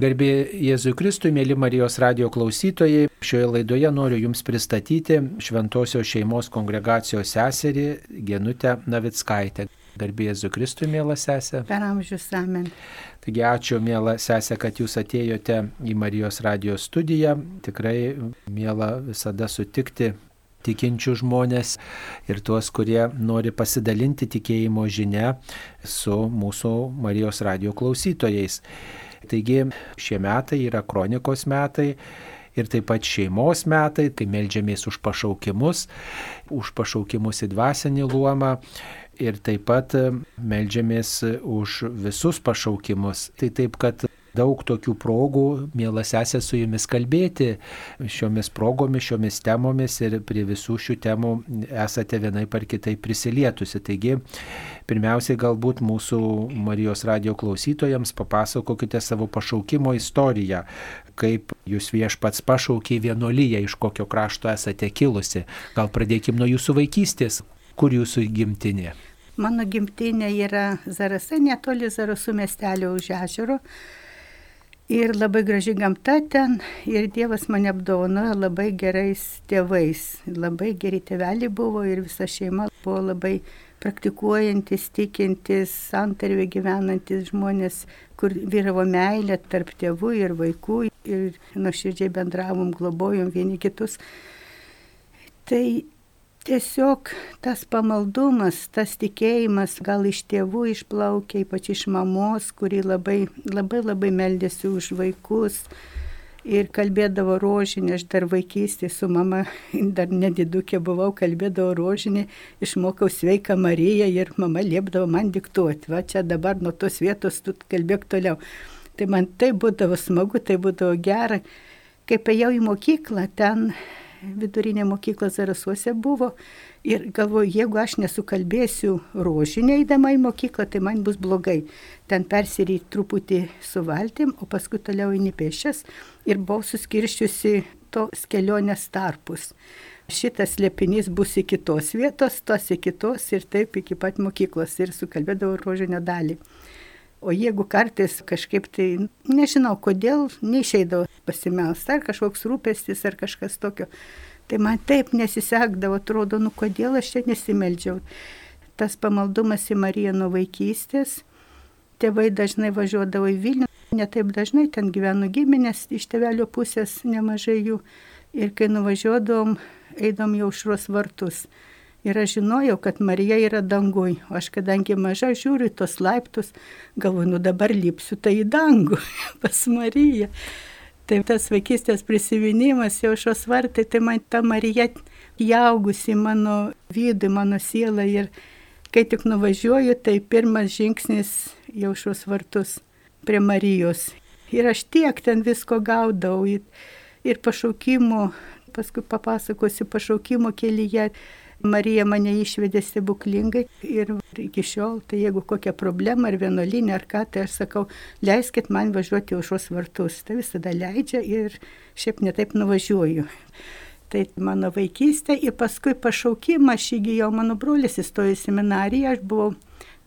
Garbė Jėzui Kristui, mėly Marijos radio klausytojai, šioje laidoje noriu Jums pristatyti Šventojios šeimos kongregacijos seserį Genutę Navickaitę. Garbė Jėzui Kristui, mėla sesė. Per amžius amen. Taigi ačiū, mėla sesė, kad Jūs atėjote į Marijos radio studiją. Tikrai mėla visada sutikti tikinčių žmonės ir tuos, kurie nori pasidalinti tikėjimo žinia su mūsų Marijos radio klausytojais. Taigi šie metai yra kronikos metai ir taip pat šeimos metai, kai melžiamės už pašaukimus, už pašaukimus į dvasinį luomą ir taip pat melžiamės už visus pašaukimus. Tai taip, kad daug tokių progų, mielas esė su jumis kalbėti šiomis progomis, šiomis temomis ir prie visų šių temų esate vienai par kitai prisilietusi. Taigi, pirmiausiai galbūt mūsų Marijos radio klausytojams papasakokite savo pašaukimo istoriją, kaip jūs viešpats pašaukė vienuolyje, iš kokio krašto esate kilusi. Gal pradėkim nuo jūsų vaikystės, kur jūsų gimtinė. Mano gimtinė yra Zarasai, netoli Zarasų miestelio už ežero. Ir labai graži gamta ten ir Dievas mane apdovanojo labai gerais tėvais. Labai geri tėveliai buvo ir visa šeima buvo labai praktikuojantis, tikintis, santarvė gyvenantis žmonės, kur vyravo meilė tarp tėvų ir vaikų ir nuoširdžiai bendravom, globojom vieni kitus. Tai Tiesiog tas pamaldumas, tas tikėjimas gal iš tėvų išplaukia, ypač iš mamos, kuri labai labai, labai meldėsi už vaikus ir kalbėdavo rožinį, aš dar vaikystėje su mama, dar nedidukė buvau, kalbėdavo rožinį, išmokau sveiką Mariją ir mama liepdavo man diktuoti, va čia dabar nuo tos vietos tu kalbėk toliau. Tai man tai būdavo smagu, tai būdavo gera. Kai ėjau į mokyklą, ten vidurinė mokykla Zarasuose buvo. Ir galvoju, jeigu aš nesukalbėsiu rožinė įdama į mokyklą, tai man bus blogai. Ten persiryti truputį su valtim, o paskui toliau eini pešias ir buvau suskirščiusi tos kelionės tarpus. Šitas liepinys bus iki tos vietos, tos iki tos ir taip iki pat mokyklos ir sukalbėdavau rožinio dalį. O jeigu kartais kažkaip tai, nežinau kodėl, neišeidavo pasimelst, ar kažkoks rūpestis, ar kažkas tokio, tai man taip nesisekdavo, atrodo, nu kodėl aš čia nesimeldžiau. Tas pamaldumas į Mariją nuo vaikystės, tėvai dažnai važiuodavo į Vilnių, netaip dažnai ten gyveno giminės, iš tėvelio pusės nemažai jų. Ir kai nuvažiuodom, eidom jau šros vartus. Ir aš žinojau, kad Marija yra dangui. O aš kadangi maža žiūriu tos laiptus, galvoju, nu dabar lipsiu tai į dangų pas Mariją. Tai tas vaikystės prisiminimas jau šios vartai, tai man ta Marija įaugusi mano vidų, mano sielą. Ir kai tik nuvažiuoju, tai pirmas žingsnis jau šios vartus prie Marijos. Ir aš tiek ten visko gaudavau. Ir, ir pašaukimų, paskui papasakosiu pašaukimo kelyje Marija mane išvedė stebuklingai ir iki šiol, tai jeigu kokia problema ar vienolinė ar ką, tai aš sakau, leiskit man važiuoti užos vartus. Tai visada leidžia ir šiaip netaip nuvažiuoju. Tai mano vaikystė ir paskui pašaukimą aš įgyjau, mano brolis įstojo į seminariją, aš buvau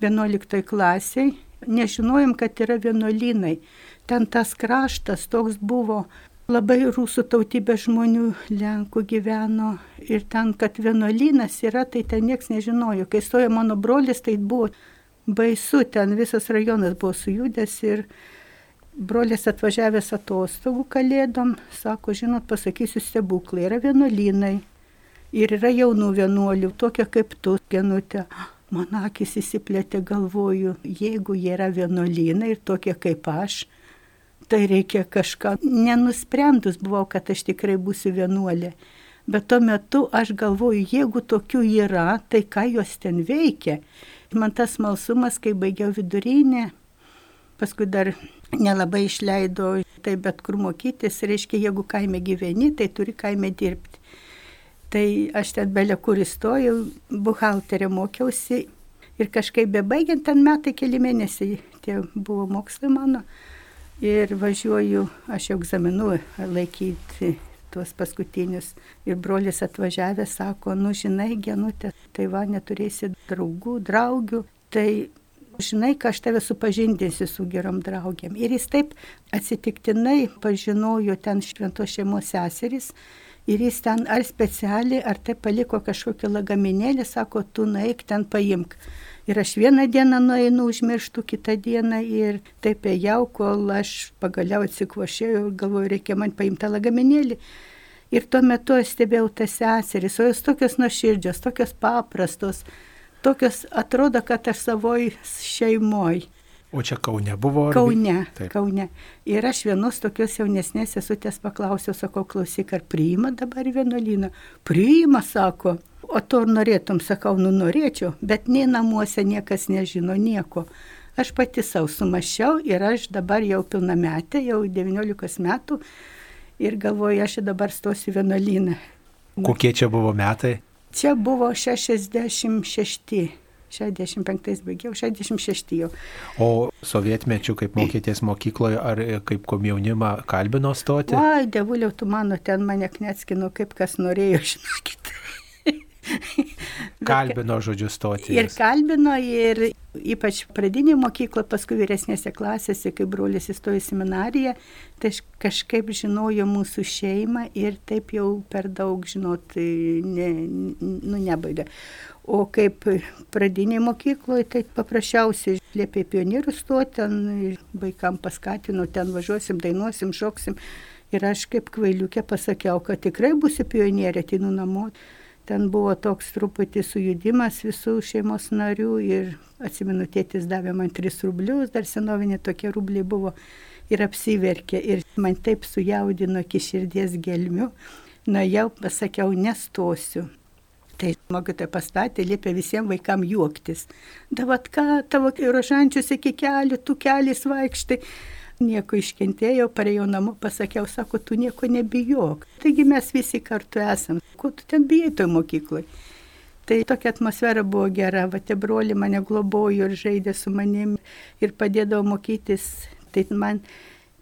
11 klasiai, nežinojom, kad yra vienuolinai. Ten tas kraštas toks buvo Labai rusų tautybės žmonių Lenkų gyveno ir ten, kad vienuolynas yra, tai ten niekas nežinojo. Kai stojo mano brolis, tai buvo baisu, ten visas rajonas buvo sujudęs ir brolis atvažiavęs atostogų kalėdom, sako, žinot, pasakysiu stebuklai, yra vienuolynai ir yra jaunų vienuolių, tokia kaip tu, genutė. Man akis įsiplėtė galvoju, jeigu jie yra vienuolynai ir tokie kaip aš, tai reikia kažką. Nenusprendus buvau, kad aš tikrai būsiu vienuolė. Bet tuo metu aš galvoju, jeigu tokių yra, tai ką jos ten veikia. Man tas malsumas, kai baigiau vidurinę, paskui dar nelabai išleido, tai bet kur mokytis, reiškia, jeigu kaime gyveni, tai turi kaime dirbti. Tai aš ten belė kur įstojau, buhalterė mokiausi ir kažkaip bebaigiant ten metai, keli mėnesiai, tie buvo mokslai mano ir važiuoju aš egzaminų laikyti tuos paskutinius. Ir brolis atvažiavęs sako, nu žinai, genutė, tai va neturėsi draugų, draugių. Tai žinai, ką aš tave supažindinsiu su gerom draugiam. Ir jis taip atsitiktinai pažinojo ten šventos šeimos seserys. Ir jis ten ar specialiai, ar tai paliko kažkokį lagaminėlį, sako, tu naik ten paimk. Ir aš vieną dieną nueinu, užmirštu kitą dieną ir taip ėjau, kol aš pagaliau atsikvošėjau ir galvoju, reikia man paimti lagaminėlį. Ir tuo metu aš stebėjau tas seseris, o jos tokios nuoširdžios, tokios paprastos, tokios atrodo, kad aš savoj šeimoj. O čia Kaune buvo? Ar... Kaune, Taip. Kaune. Ir aš vienos tokios jaunesnės sesutės paklausiau, sakau, klausyk, ar priima dabar vienuolyną? Priima, sako. O to ar norėtum, sakau, nu norėčiau, bet nei namuose niekas nežino nieko. Aš pati savo sumašiau ir aš dabar jau pilnametė, jau 19 metų ir galvoju, aš dabar stosiu vienuolyną. Kokie čia buvo metai? Čia buvo 66. 65 baigiau, 66 jau. O sovietmečių, kaip mokyties mokykloje, ar kaip komjaunimą kalbino stoti? O, devuliau, tu mano, ten mane knetskino, kaip kas norėjo, žinokit. Kalbino žodžiu stoti. Ir kalbino, ir ypač pradinė mokykla, paskui vyresnėse klasėse, kai brolis įstojo į seminariją, tai aš kažkaip žinojau mūsų šeimą ir taip jau per daug, žinot, ne, nu, nebaigė. O kaip pradinė mokykloje, tai paprasčiausiai liepė pionierių stoti, ten vaikam paskatino, ten važiuosim, dainuosim, šoksim. Ir aš kaip kvailiukė pasakiau, kad tikrai būsiu pionierė, atinu namo. Ten buvo toks truputį sujudimas visų šeimos narių ir atsimenu, tėtis davė man 3 rublius, dar senovinė tokie rubliai buvo ir apsiverkė ir man taip sujaudino iki širdies gelmių. Na jau pasakiau, nestosiu. Tai mokytoja pastatė, liepė visiems vaikams juoktis. Davat ką, tavo rožančius iki kelių, tu keliais vaikštai nieko iškentėjau, parėjau namo, pasakiau, sako, tu nieko nebijok. Taigi mes visi kartu esam. Ko tu ten bijai toj mokyklai? Tai tokia atmosfera buvo gera, va tie broli mane globojo ir žaidė su manim ir padėdavo mokytis. Tai man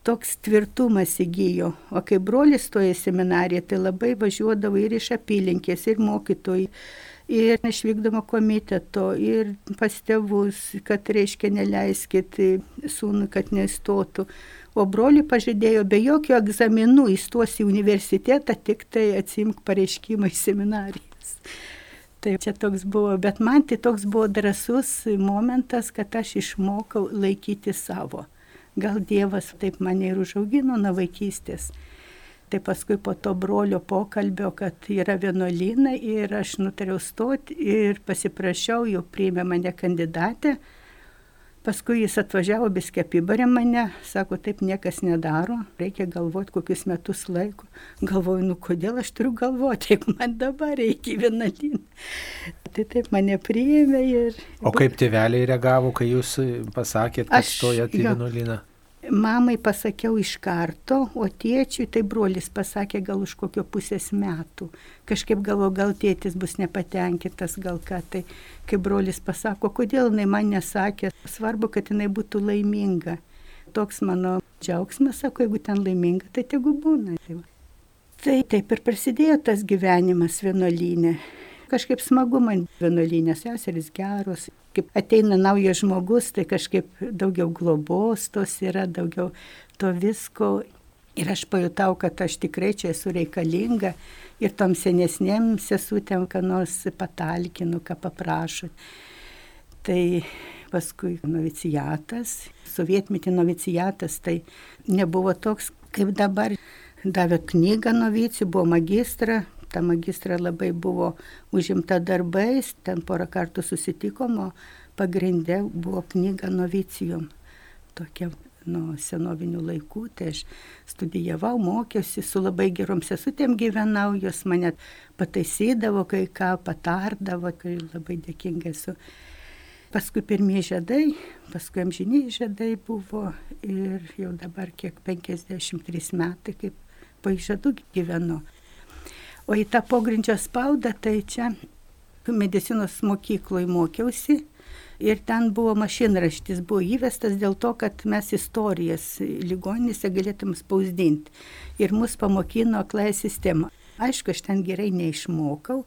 toks tvirtumas įgyjo. O kai brolis stoja seminariją, tai labai važiuodavo ir iš apylinkės, ir mokytojai ir iš vykdomo komiteto, ir pas tėvus, kad reiškia neleiskit sūnui, kad neįstotų. O broli pažadėjo be jokių egzaminų įstos į universitetą, tik tai atsimk pareiškimą į seminarijas. Tai čia toks buvo, bet man tai toks buvo drasus momentas, kad aš išmokau laikyti savo. Gal Dievas taip mane ir užaugino nuo vaikystės. Tai paskui po to brolio pokalbio, kad yra vienuolynai ir aš nutariau stoti ir pasiprašiau, jau priėmė mane kandidatę. Paskui jis atvažiavo, biskė apibarė mane, sako, taip niekas nedaro, reikia galvoti kokius metus laiko. Galvoju, nu kodėl aš turiu galvoti, jeigu man dabar reikia vienuolyną. Tai taip mane priėmė ir... O kaip tėveliai reagavo, kai jūs pasakėt, kad stojate į vienuolyną? Mamai pasakiau iš karto, o tėčiui tai brolis pasakė gal už kokio pusės metų. Kažkaip galvo, gal tėtis bus nepatenkintas, gal ką tai. Kai brolis pasako, kodėl jinai man nesakė, svarbu, kad jinai būtų laiminga. Toks mano džiaugsmas, sako, jeigu ten laiminga, tai tegu būna. Tai, tai taip ir prasidėjo tas gyvenimas vienuolynė kažkaip smagu man vienuolynės seserys geros. Kaip ateina naujas žmogus, tai kažkaip daugiau globos tos yra, daugiau to visko. Ir aš pajutau, kad aš tikrai čia esu reikalinga ir tom senesnėm sesutėm, ką nors patalkinu, ką paprašo. Tai paskui novicijatas, sovietmetį novicijatas, tai nebuvo toks kaip dabar. Davė knygą novicijų, buvo magistra, ta magistra labai buvo užimta darbais, ten porą kartų susitikom, o pagrindė buvo knyga novicijum. Tokia nuo senovinių laikų, tai aš studijavau, mokiausi, su labai gerom sesutėm gyvenau, jos mane pataisydavo, kai ką patardavo, kai labai dėkinga esu. Paskui pirmieji žiedai, paskui amžiniai žiedai buvo ir jau dabar kiek 53 metai, kaip po išžadų gyvenu. O į tą pogrindžio spaudą, tai čia medicinos mokykloje mokiausi ir ten buvo mašinraštis, buvo įvestas dėl to, kad mes istorijas ligoninėse galėtum spausdinti. Ir mus pamokino akląją sistemą. Aišku, aš ten gerai neišmokau,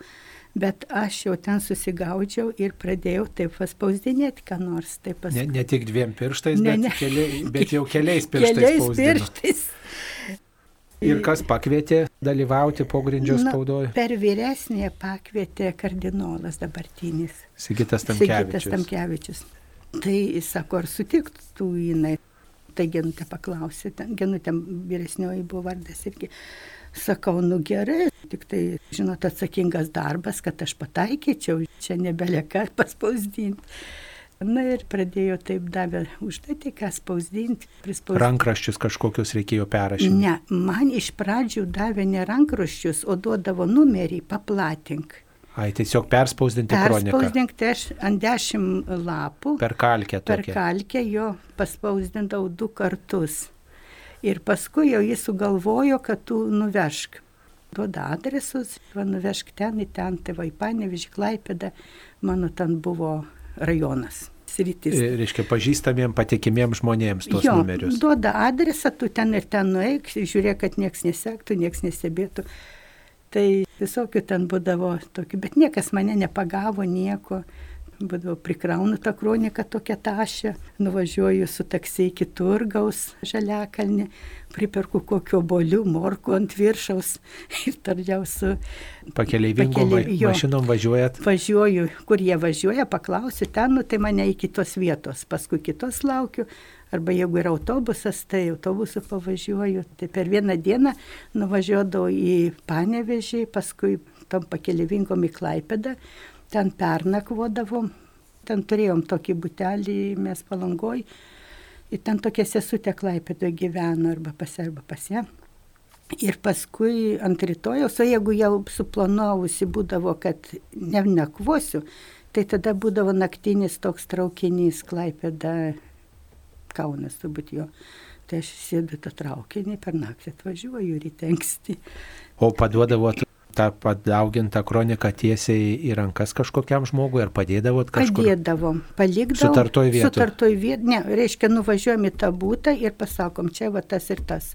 Bet aš jau ten susigaudžiau ir pradėjau taip paspausdinėti, ką nors. Taip pas... ne, ne tik dviem pirštais, Ne, bet, ne. Keli, bet jau keliais pirštais. Keliais pirštais. Ir kas pakvietė dalyvauti pogrindžio spaudoje? Per vyresnėje pakvietė kardinolas dabartinis. Sigitas Sigitas Tamkevičius. Tamkevičius. Tai jis sako, ar sutiktų jinai. Tai genutė paklausė, genutė vyresnioji buvo vardas irgi. Sakau, nu gerai, tik tai, žinot, atsakingas darbas, kad aš pataikyčiau, čia nebelieka paspausdinti. Na ir pradėjo taip davę užduoti, ką spausdinti, prispausdinti. Rankraščius kažkokius reikėjo perrašyti. Ne, man iš pradžių davė ne rankraščius, o duodavo numerį, paplatink. Ai, tiesiog perspausdinti kroniką. Perspausdink, tai aš ant dešimt lapų Per kalkę per tokia. kalkę jo paspausdindavau du kartus. Ir paskui jau jis sugalvojo, kad tu nuvežk. Duoda adresus, va nuvežk ten į ten, tai va į Panevižį, Klaipėdą, mano ten buvo rajonas, sritis. E, Reiškia, pažįstamiem, patikimiem žmonėms tuos jo, numerius. duoda adresą, tu ten ir ten nueik, žiūrėk, kad niekas nesektų, niekas nesibėtų. Tai visokių ten būdavo tokių, bet niekas mane nepagavo, nieko. Būdavo prikraunu tą kroniką tokią tašę, nuvažiuoju su taksi iki turgaus žaliakalnį, priperku kokio bolių, morko ant viršaus ir tardžiau su Pakeleivingo Pakeleiv- jo. mašinom važiuojat. važiuoju, kur jie važiuoja, paklausiu ten, nu, tai mane iki tos vietos, paskui kitos laukiu, arba jeigu yra autobusas, tai autobusu pavažiuoju. Tai per vieną dieną nuvažiuodavau į Panevežį, paskui tam pakelivingom į Klaipedą, ten pernakvodavom, ten turėjom tokį butelį, mes palangoj, ir ten tokia sesutė Klaipedoje gyveno, arba pas ją, arba pas ją. Ir paskui ant rytojaus, o jeigu jau suplanavusi būdavo, kad nenakvosiu, tai tada būdavo naktinis toks traukinys Klaipėda Kaunas, turbūt jo. Tai aš sėdu tą traukinį, per naktį atvažiuoju ryte anksti. O paduodavot tą padaugintą kroniką tiesiai į rankas kažkokiam žmogui ar padėdavot kažkur? Padėdavom, palikdavom. Sutartoj vietoj? Sutartoj vietoj, ne, reiškia, nuvažiuojam į tą būtą ir pasakom, čia va tas ir tas.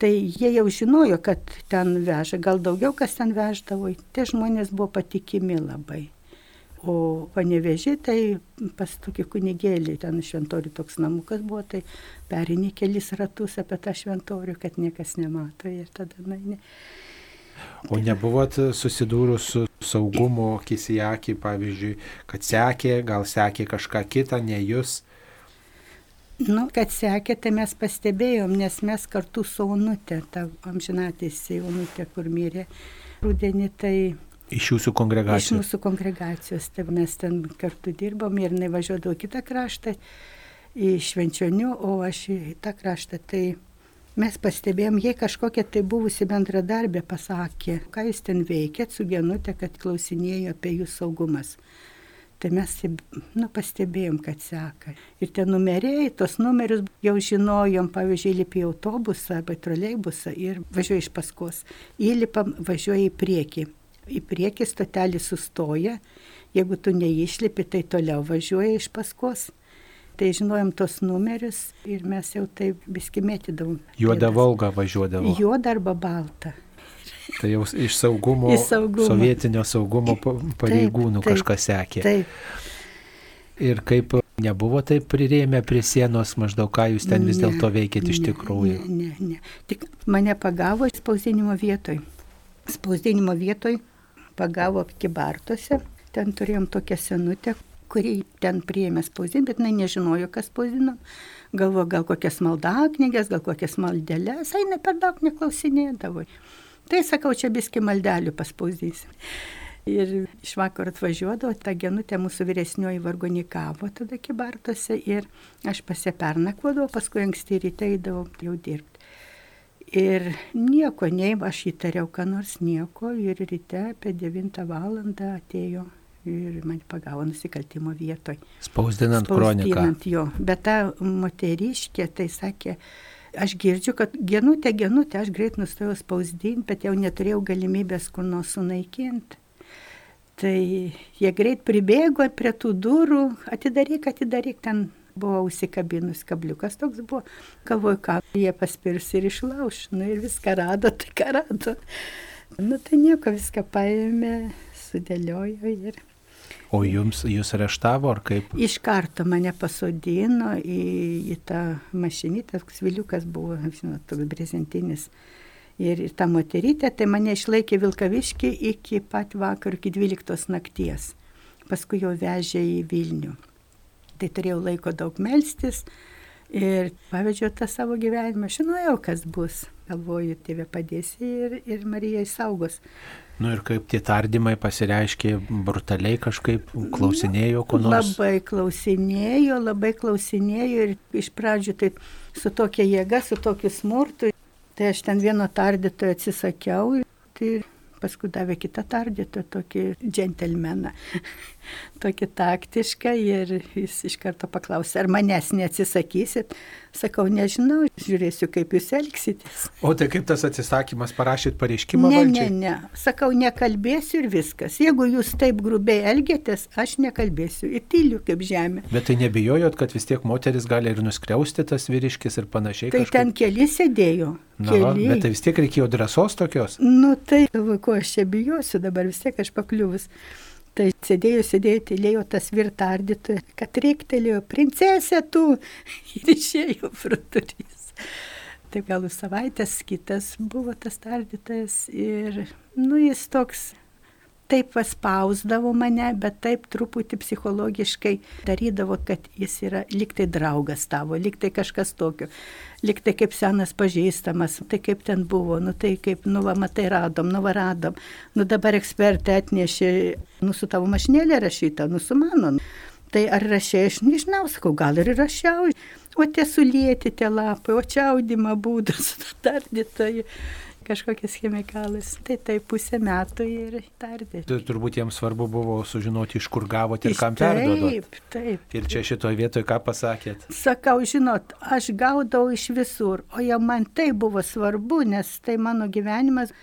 Tai jie jau žinojo, kad ten veža, gal daugiau kas ten veždavo, tie žmonės buvo patikimi labai. O paneveži, tai pas tokį kunigėlį, ten šventorių toks namukas buvo, tai perini kelis ratus apie tą šventorių, kad niekas nemato ir tada, na, ne. O nebuvot susidūrus su saugumo akis į akį, pavyzdžiui, kad sekė, gal sekė kažką kitą, ne jūs. Nu, kad sekė, tai mes pastebėjom, nes mes kartu su Onutė, ta amžinatėsi Onutė, kur mirė rudenį, tai Iš jūsų iš kongregacijos. mūsų kongregacijos, tai mes ten kartu dirbom ir jinai važiuodavo kitą kraštą, į Švenčionių, o aš į tą kraštą. Tai mes pastebėjom, jei kažkokia tai buvusi bendradarbė pasakė, ką jūs ten veikėt su genutė, kad klausinėjo apie jų saugumas. Tai mes nu, pastebėjom, kad seka. Ir tie numeriai, tos numerius jau žinojom, pavyzdžiui, įlipi į autobusą arba troleibusą ir važiuoja iš paskos. Įlipam, važiuoja į priekį. Į priekį stotelį sustoja, jeigu tu neišlipi, tai toliau važiuoja iš paskos. Tai žinojom tos numerius ir mes jau taip biskimėtidavom. Juoda Volga važiuodavo. Juoda arba balta. Tai jau iš saugumo, Iš saugumo. sovietinio saugumo pa- pareigūnų taip, kažkas sekė. Taip. Ir kaip nebuvo taip prirėmę prie sienos maždaug, ką jūs ten vis dėlto veikėt iš tikrųjų. Ne, ne, ne. Tik mane pagavo spausdinimo vietoj. Spausdinimo vietoj pagavo kibartuose. Ten turėjom tokią senutę, kuri ten priėmė spausdinti, bet jinai nežinojo, kas spausdino. Galvo, gal kokias maldaknygės, gal kokias maldelės, eina per daug neklausinėdavo. Tai sakau, čia biski maldelių paspausdysim. Ir iš vakaro atvažiuodavo, ta genutė mūsų vyresnioji vargonikavo tada kibartose ir aš pasipernakvodavau, paskui anksti ryte eidavau jau dirbti. Ir nieko, nei aš įtariau, ką nors nieko ir ryte apie 9 val. atėjo ir mane pagavo nusikaltimo vietoj. Spausdinant kroniką. Spausdinant jo. Bet ta moteriškė tai sakė, aš girdžiu, kad genutė, genutė, aš greit nustojau spausdinti, bet jau neturėjau galimybės kur nors sunaikinti. Tai jie greit pribėgo prie tų durų, atidaryk, atidaryk, ten buvo užsikabinus kabliukas toks buvo, galvoju, ką jie paspirs ir išlauš, nu ir viską rado, tai ką rado. Nu tai nieko, viską paėmė, sudėliojo ir O jums, jūs areštavo ar kaip? iš karto mane pasodino į, į tą mašinytę, toks viliukas buvo, žinot, toks brezentinis. Ir, ir ta moterytė, tai mane išlaikė Vilkaviški iki pat vakar, iki 12 nakties. Paskui jau vežė į Vilnių. Tai turėjau laiko daug melstis ir pavedžiau tą savo gyvenimą. Žinojau, kas bus. Galvoju, tėvė padėsi ir, ir Marija įsaugos. Nu ir kaip tie tardymai pasireiškė brutaliai kažkaip, klausinėjo ko nors. Labai klausinėjo, labai klausinėjo ir iš pradžių tai su tokia jėga, su tokiu smurtu. Tai aš ten vieno tardytojo atsisakiau. Tai paskui davė kitą tardytoją, tokį džentelmeną, tokį taktišką ir jis iš karto paklausė, ar manęs neatsisakysit. Sakau, nežinau, žiūrėsiu, kaip jūs elgsitės. O tai kaip tas atsisakymas parašyt pareiškimą Ne, ne, valdžiai? ne. Sakau, nekalbėsiu ir viskas. Jeigu jūs taip grubiai elgiatės, aš nekalbėsiu. Ir tyliu kaip žemė. Bet tai nebijojot, kad vis tiek moteris gali ir nuskriausti tas vyriškis ir panašiai. Tai kažkaip? ten keli sėdėjo. Na, keli. bet tai vis tiek reikėjo drąsos tokios. Nu tai, galvoju, ko aš čia bijosiu dabar vis tiek aš pakliuvus. Tai sėdėjo, sėdėjo, tylėjo tas virtardytojas, kad reiktelėjo, princesė tu ir išėjo fruturys. Taip gal savaitės kitas buvo tas tardytojas ir, nu, jis toks taip paspausdavo mane, bet taip truputį psichologiškai darydavo, kad jis yra liktai draugas tavo, liktai kažkas tokio, liktai kaip senas pažįstamas, tai kaip ten buvo, nu tai kaip, nu va, matai, radom, nu va, radom, nu dabar ekspertai atnešė, nu su tavo mašinėlė rašyta, nu su mano. Tai ar rašiai, aš nežinau, sakau, gal ir rašiau, o tie sulėti tie lapai, o čia audimo būdas, tardytojai kažkokias chemikalas. Tai tai pusę metų ir tardė. Tai turbūt jiems svarbu buvo sužinoti, iš kur gavote ir kam perduodot. Taip, taip. Ir čia šitoje vietoje ką pasakėt? Sakau, žinot, aš gaudau iš visur, o jau man tai buvo svarbu, nes tai mano gyvenimas,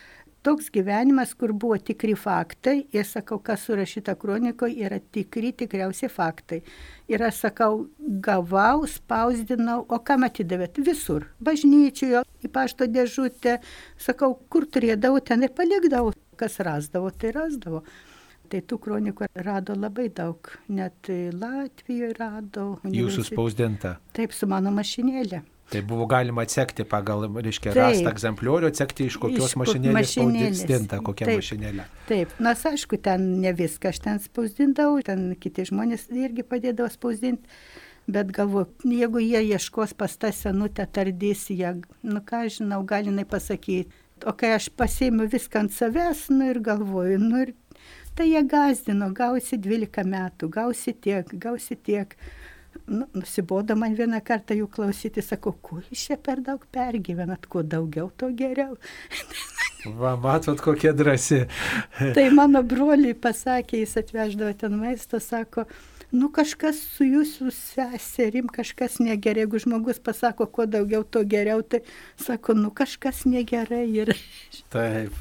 toks gyvenimas, kur buvo tikri faktai ir sakau, kas surašyta kronikoje, yra tikri, tikriausi faktai. Ir aš sakau, gavau, spausdinau, o kam atidavėt? Visur. Bažnyčioje, į pašto dėžutę. Sakau, kur turėdavau, ten ir palikdavau. Kas rasdavo, tai rasdavo. Tai tų kronikų rado labai daug. Net Latvijoje rado. Jūsų spausdinta. Taip, su mano mašinėlė. Tai buvo galima atsekti pagal, reiškia, Taip. rastą egzempliorių, atsekti iš kokios Iš mašinėlės spausdinta, kokia Taip. mašinėlė. Taip, nors aišku, ten ne viską aš ten spausdindavau, ten kiti žmonės irgi padėdavo spausdinti, bet galvoju, jeigu jie ieškos pas tą senutę, tardys ją, nu ką žinau, gali jinai pasakyti. O kai aš pasėmiau viską ant savęs, nu ir galvoju, nu ir tai jie gazdino, gausi 12 metų, gausi tiek, gausi tiek. Nu, nusibodo man vieną kartą jų klausyti, sakau, kuo jūs čia per daug pergyvenat, kuo daugiau, tuo geriau. Va, matot, kokia drąsi. Tai mano broliai pasakė, jis atveždavo ten maisto, sako, nu kažkas su jūsų seserim, kažkas negerai, jeigu žmogus pasako, kuo daugiau, tuo geriau, tai sako, nu kažkas negerai ir, Taip.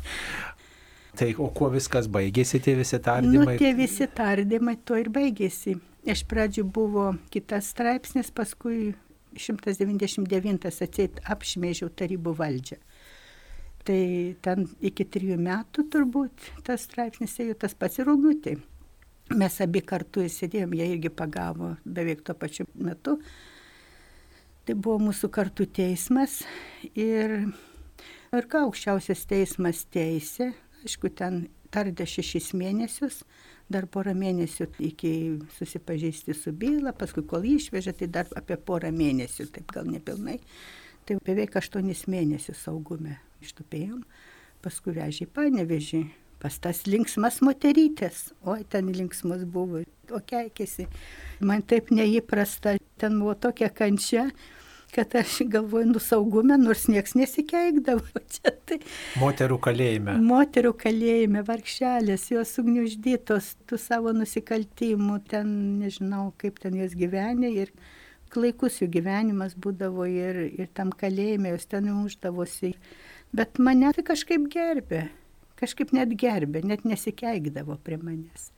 Tai o kuo viskas baigėsi tie visi nu tardymai? tie visi tardymai to ir baigėsi. Iš pradžių buvo kitas straipsnis, paskui 199 atseit apšmėžiau tarybų valdžią. Tai ten iki trijų metų turbūt tas straipsnis ėjo tas pats ir Ugutė. Mes abi kartu įsėdėjom, jie irgi pagavo beveik tuo pačiu metu. Tai buvo mūsų kartu teismas ir, ir ką aukščiausias teismas teisė, aišku, ten tardė šešis mėnesius, dar porą mėnesių iki susipažįsti su byla, paskui kol jį išvežė, tai dar apie porą mėnesių, taip gal nepilnai. Tai beveik aštuonis mėnesius saugume ištupėjom, paskui vežė į panevežį. Pas tas linksmas moterytės, oi ten linksmas buvo, o keikėsi. Man taip neįprasta, ten buvo tokia kančia, kad aš galvoju, nu saugume, nors nieks nesikeikdavo. Čia tai Moterų kalėjime. moterų kalėjime, vargšelės, jos sugniuždytos tų savo nusikaltimų, ten nežinau, kaip ten jos gyvenė ir klaikus jų gyvenimas būdavo ir, ir tam kalėjime jos ten uždavosi. Bet mane tai kažkaip gerbė, kažkaip net gerbė, net nesikeikdavo prie manęs.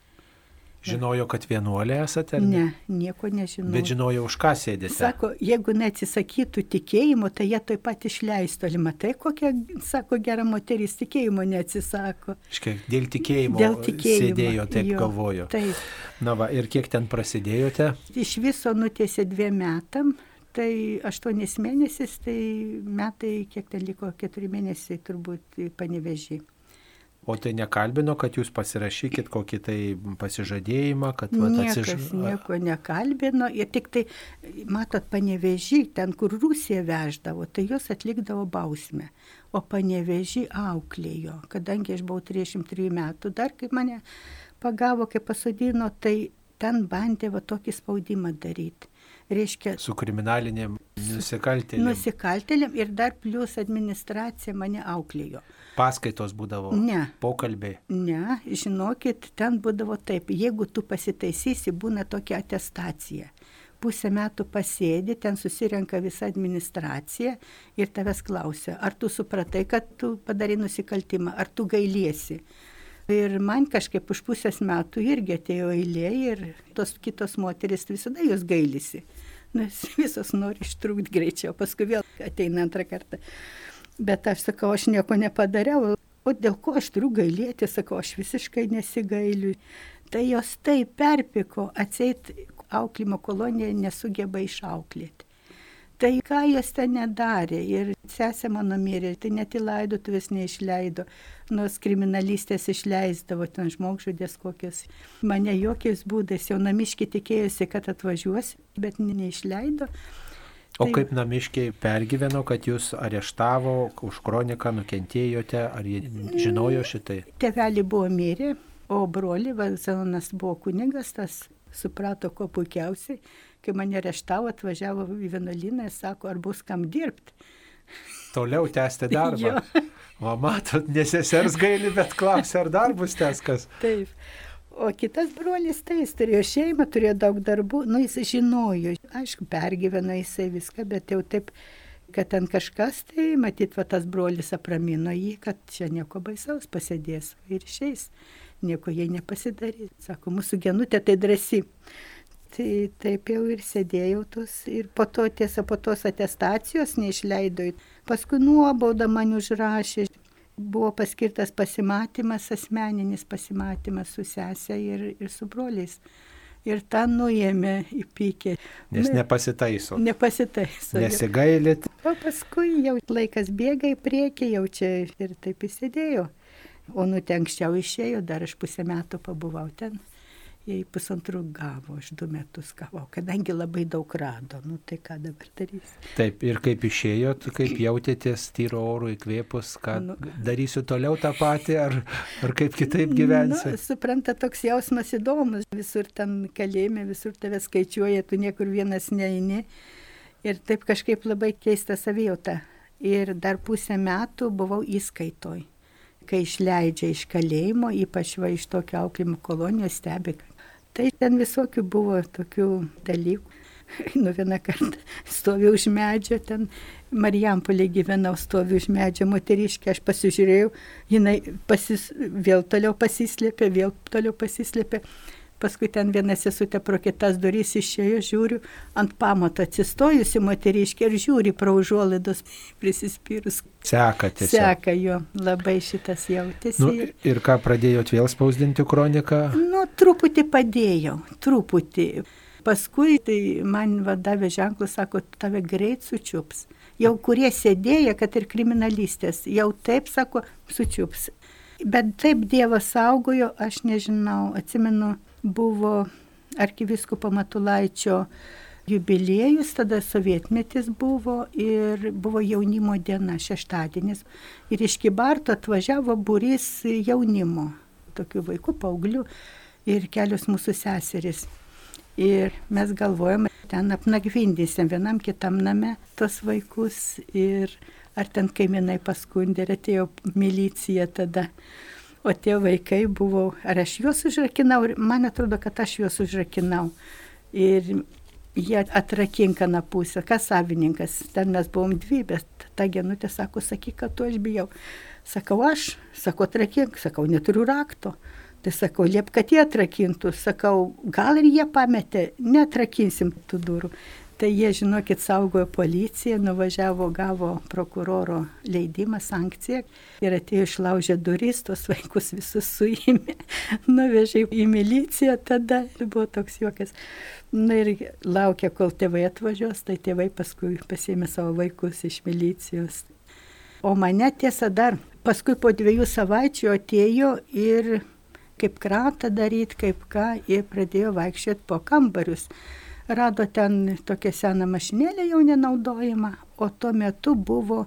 Žinojo, kad vienuolė esate? ar Ne, nieko nežinau. Bet žinojo, už ką sėdite. Sako, jeigu neatsisakytų tikėjimo, tai jie taip pat išleistų. Ar matai, kokia, sako, gera moteris tikėjimo neatsisako. Iškia, dėl tikėjimo, Dėl tikėjimo. sėdėjo, taip jo, galvoju. Taip. Na va, ir kiek ten prasidėjote? Iš viso nutiesė dviem metam. Tai aštuonis mėnesius, tai metai, kiek ten liko, keturi mėnesiai turbūt panevežį. O tai nekalbino, kad jūs pasirašykit kokį tai pasižadėjimą, kad va, Niekas atsiž... nieko nekalbino ir tik tai, matot, panevežį, ten, kur Rusija veždavo, tai jos atlikdavo bausmę, o panevežį auklėjo, kadangi aš buvau 33 metų, dar kaip mane pagavo, kai pasodino, tai ten bandė va tokį spaudimą daryti. Reiškia, Su kriminalinėm nusikaltėlėm. nusikaltėliam ir dar plus administracija mane auklėjo. Paskaitos būdavo. Ne. Pokalbiai. Ne, žinokit, ten būdavo taip, jeigu tu pasitaisysi, būna tokia atestacija. Pusę metų pasėdi, ten susirenka visa administracija ir tavęs klausia, ar tu supratai, kad tu padarai nusikaltimą, ar tu gailiesi. Ir man kažkaip už pusės metų irgi atėjo eilė ir tos kitos moteris visada jos gailisi. Nes visos nori ištrūkti greičiau, paskui vėl ateina antrą kartą. Bet aš sakau, aš nieko nepadariau. O dėl ko aš turiu gailėti, sakau, aš visiškai nesigailiu. Tai jos taip perpiko, atseit auklimo kolonija nesugeba išauklėti. Tai ką jos ten nedarė ir sesė mano mirė, tai net į laidotuvės neišleido, nors kriminalistės išleisdavo ten žmogžudės kokias. Mane jokiais būdais jaunamiški tikėjosi, kad atvažiuos, bet ne- neišleido. O Tai- kaip namiškiai pergyveno, kad jūs areštavo, už kroniką nukentėjote, ar jie žinojo šitai? Tevelį buvo mirę, o broli Vazonas buvo kunigas, tas suprato ko puikiausiai, kai mane areštavo, atvažiavo į vienuolyną ir sako, ar bus kam dirbti. Toliau tęsti darbą. O matot, nesesers gaili, bet klausia, ar dar bus teskas. Taip. O kitas brolis, tai jis turėjo šeimą, turėjo daug darbų, nu jis žinojo, aišku, pergyveno jisai viską, bet jau taip, kad ten kažkas, tai matyt, va tas brolis apramino jį, kad čia nieko baisaus pasėdės ir išeis, nieko jai nepasidarys. Sako, mūsų genutė tai drasi. Tai taip jau ir sėdėjau tos ir po to tiesa, po tos atestacijos neišleido. Paskui nuobaudą man užrašė. Buvo paskirtas pasimatymas, asmeninis pasimatymas su sesė ir, ir su broliais. Ir tą nuėmė į pykę. Nes nepasitaiso. Nepasitaiso. Nesigailit. O paskui jau laikas bėga į priekį, jau čia ir taip įsidėjo. O nu ten anksčiau išėjo, dar aš pusę metų pabuvau ten. Jei pusantrų gavo, aš du metus gavau, kadangi labai daug rado, nu tai ką dabar darys. Taip, ir kaip išėjot, kaip jautėtės tyro oro įkvėpus, ką Nu. darysiu toliau tą patį, ar, ar kaip kitaip gyvensiu. Nu, supranta, toks jausmas įdomus, visur ten kalėjime, visur tave skaičiuoja, tu niekur vienas neini. Ir taip kažkaip labai keista savijauta. Ir dar pusę metų buvau įskaitoj. Kai išleidžia iš kalėjimo, ypač va iš tokio auklimo kolonijos stebi. Tai ten visokių buvo tokių dalykų. Nu vieną kartą stoviu už medžio, ten Marijampolė gyvenau, stoviu už medžio moteriškė, aš pasižiūrėjau, jinai pasis, vėl toliau pasislėpė, vėl toliau pasislėpė. Paskui ten viena sesutė pro kitas durys išėjo, žiūriu, ant pamato atsistojusi moteriškė ir žiūri pro užuolaidos prisispyrus. Seka tiesiog. Seka jo, labai šitas jautėsi. Nu, ir- ką pradėjot vėl spausdinti kroniką? Nu, truputį padėjau, truputį. Paskui tai man vadovė ženklus, sako, tave greit sučiups. Jau kurie sėdėjo, kad ir kriminalistės, jau taip, sako, sučiups. Bet taip Dievas saugojo, aš nežinau, atsimenu, buvo arkivisko Matulaičio jubiliejus, tada sovietmetis buvo ir buvo jaunimo diena, šeštadienis. Ir iš Kibarto atvažiavo būrys jaunimo, tokių vaikų, paauglių ir kelios mūsų seserys. Ir mes galvojame, ten apnagvindysim vienam kitam name tos vaikus ir ar ten kaimynai paskundė ir atėjo milicija tada. O tie vaikai buvo, ar aš juos užrakinau, man atrodo, kad aš juos užrakinau. Ir jie atrakinkana pusę, kas savininkas, ten mes buvom dvi, bet ta genutė sako, sakyk, kad tu aš bijau. Sakau, aš, sako, atrakink, sakau, neturiu rakto. Tai sakau, liep, kad jie atrakintų. Sakau, gal ir jie pametė, netrakinsim tų durų. Tai jie, žinokit, saugojo policiją, nuvažiavo, gavo prokuroro leidimą, sankciją ir atėjo išlaužę duris, tos vaikus visus suėmė, nuvežė į miliciją, tada buvo toks juokas. Na ir laukia, kol tėvai atvažiuos, tai tėvai paskui pasėmė savo vaikus iš milicijos. O mane tiesa dar, paskui po dviejų savaičių atėjo ir kaip kratą daryti, kaip ką, ir pradėjo vaikščioti po kambarius rado ten tokią seną mašinėlę jau nenaudojimą, o tuo metu buvo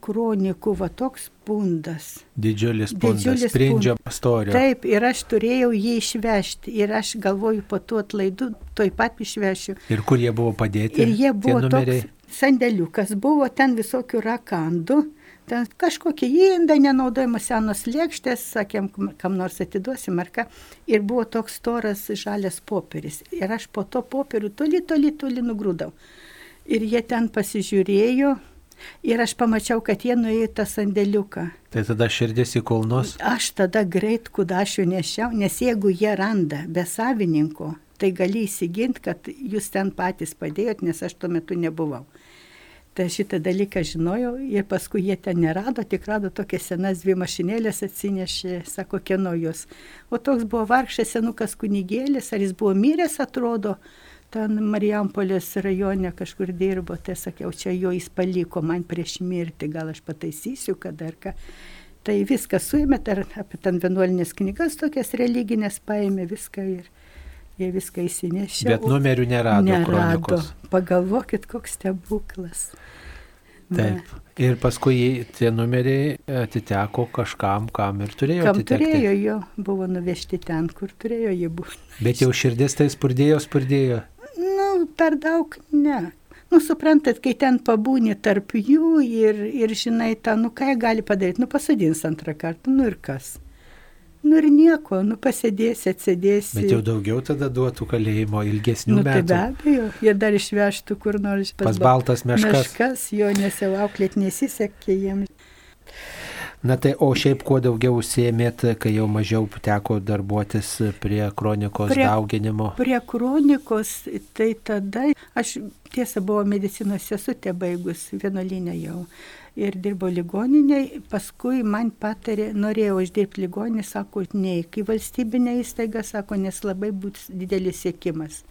kronikų va toks pundas. Didžiulis pundas, Didžiulis sprindžio storio. Taip, ir aš turėjau jį išvežti ir aš galvoju, po tuo atlaidu toj pat išvešiu. Ir kur jie buvo padėti? Ir jie buvo toks sandėliukas, buvo ten visokių rakandų ten kažkokie įindai, nenaudojamos senos lėkštės, sakėm, kam nors atiduosim ar ką. Ir buvo toks storas žalias popieris. Ir aš po to popierių toli, toli, toli nugrūdau. Ir jie ten pasižiūrėjo. Ir aš pamačiau, kad jie nuėjo tą sandėliuką. Tai tada širdis į kulnus? Aš tada greit kudašių nešiau, nes jeigu jie randa be savininko, tai gali įsiginti, kad jūs ten patys padėjot, nes aš tuo metu nebuvau. Tai šitą dalyką žinojau ir paskui jie ten nerado, tik rado tokias senas dvi mašinėlės atsinešė, sako, kieno jos. O toks buvo vargšas senukas kunigėlis, ar jis buvo miręs, atrodo, ten Marijampolės rajone kažkur dirbo, tai sakiau, čia jo jis paliko man prieš mirtį, gal aš pataisysiu, kad ar ką. Tai viską suėmė, ar apie ten vienuolinės knygas tokias religinės paėmė viską ir jie viską įsinešė. Bet numerių nerado. Nerado. Kronikos. Pagalvokit, koks stebuklas. Taip. Na. Ir paskui tie numeriai atiteko kažkam, kam ir turėjo. Kam atitekti. turėjo jo, buvo nuvežti ten, kur turėjo jie būti. Bet jau širdis tai spurdėjo, spurdėjo. Nu, per daug ne. Nu, suprantat, kai ten pabūni tarp jų ir, ir žinai, tą, nu ką jie gali padaryti, nu pasadins antrą kartą, nu ir kas. Nu ir nieko, nu pasėdėsi, atsėdėsi. Bet jau daugiau tada duotų kalėjimo ilgesnių nu, metų. Tai be abejo, jie dar išvežtų kur nors pas, pas baltas meškas. Meškas, jo nesiauklėt nesisekė jiems. Na tai, o šiaip kuo daugiau užsiemėt, kai jau mažiau teko darbuotis prie kronikos prie, dauginimo? Prie kronikos, tai tada aš tiesa buvau medicinos sesutė baigus vienuolinę jau ir dirbo ligoniniai, paskui man patarė, norėjau uždirbti ligoninį, sako, ne, kai valstybinė įstaiga, sako, nes labai bus didelis sėkimas.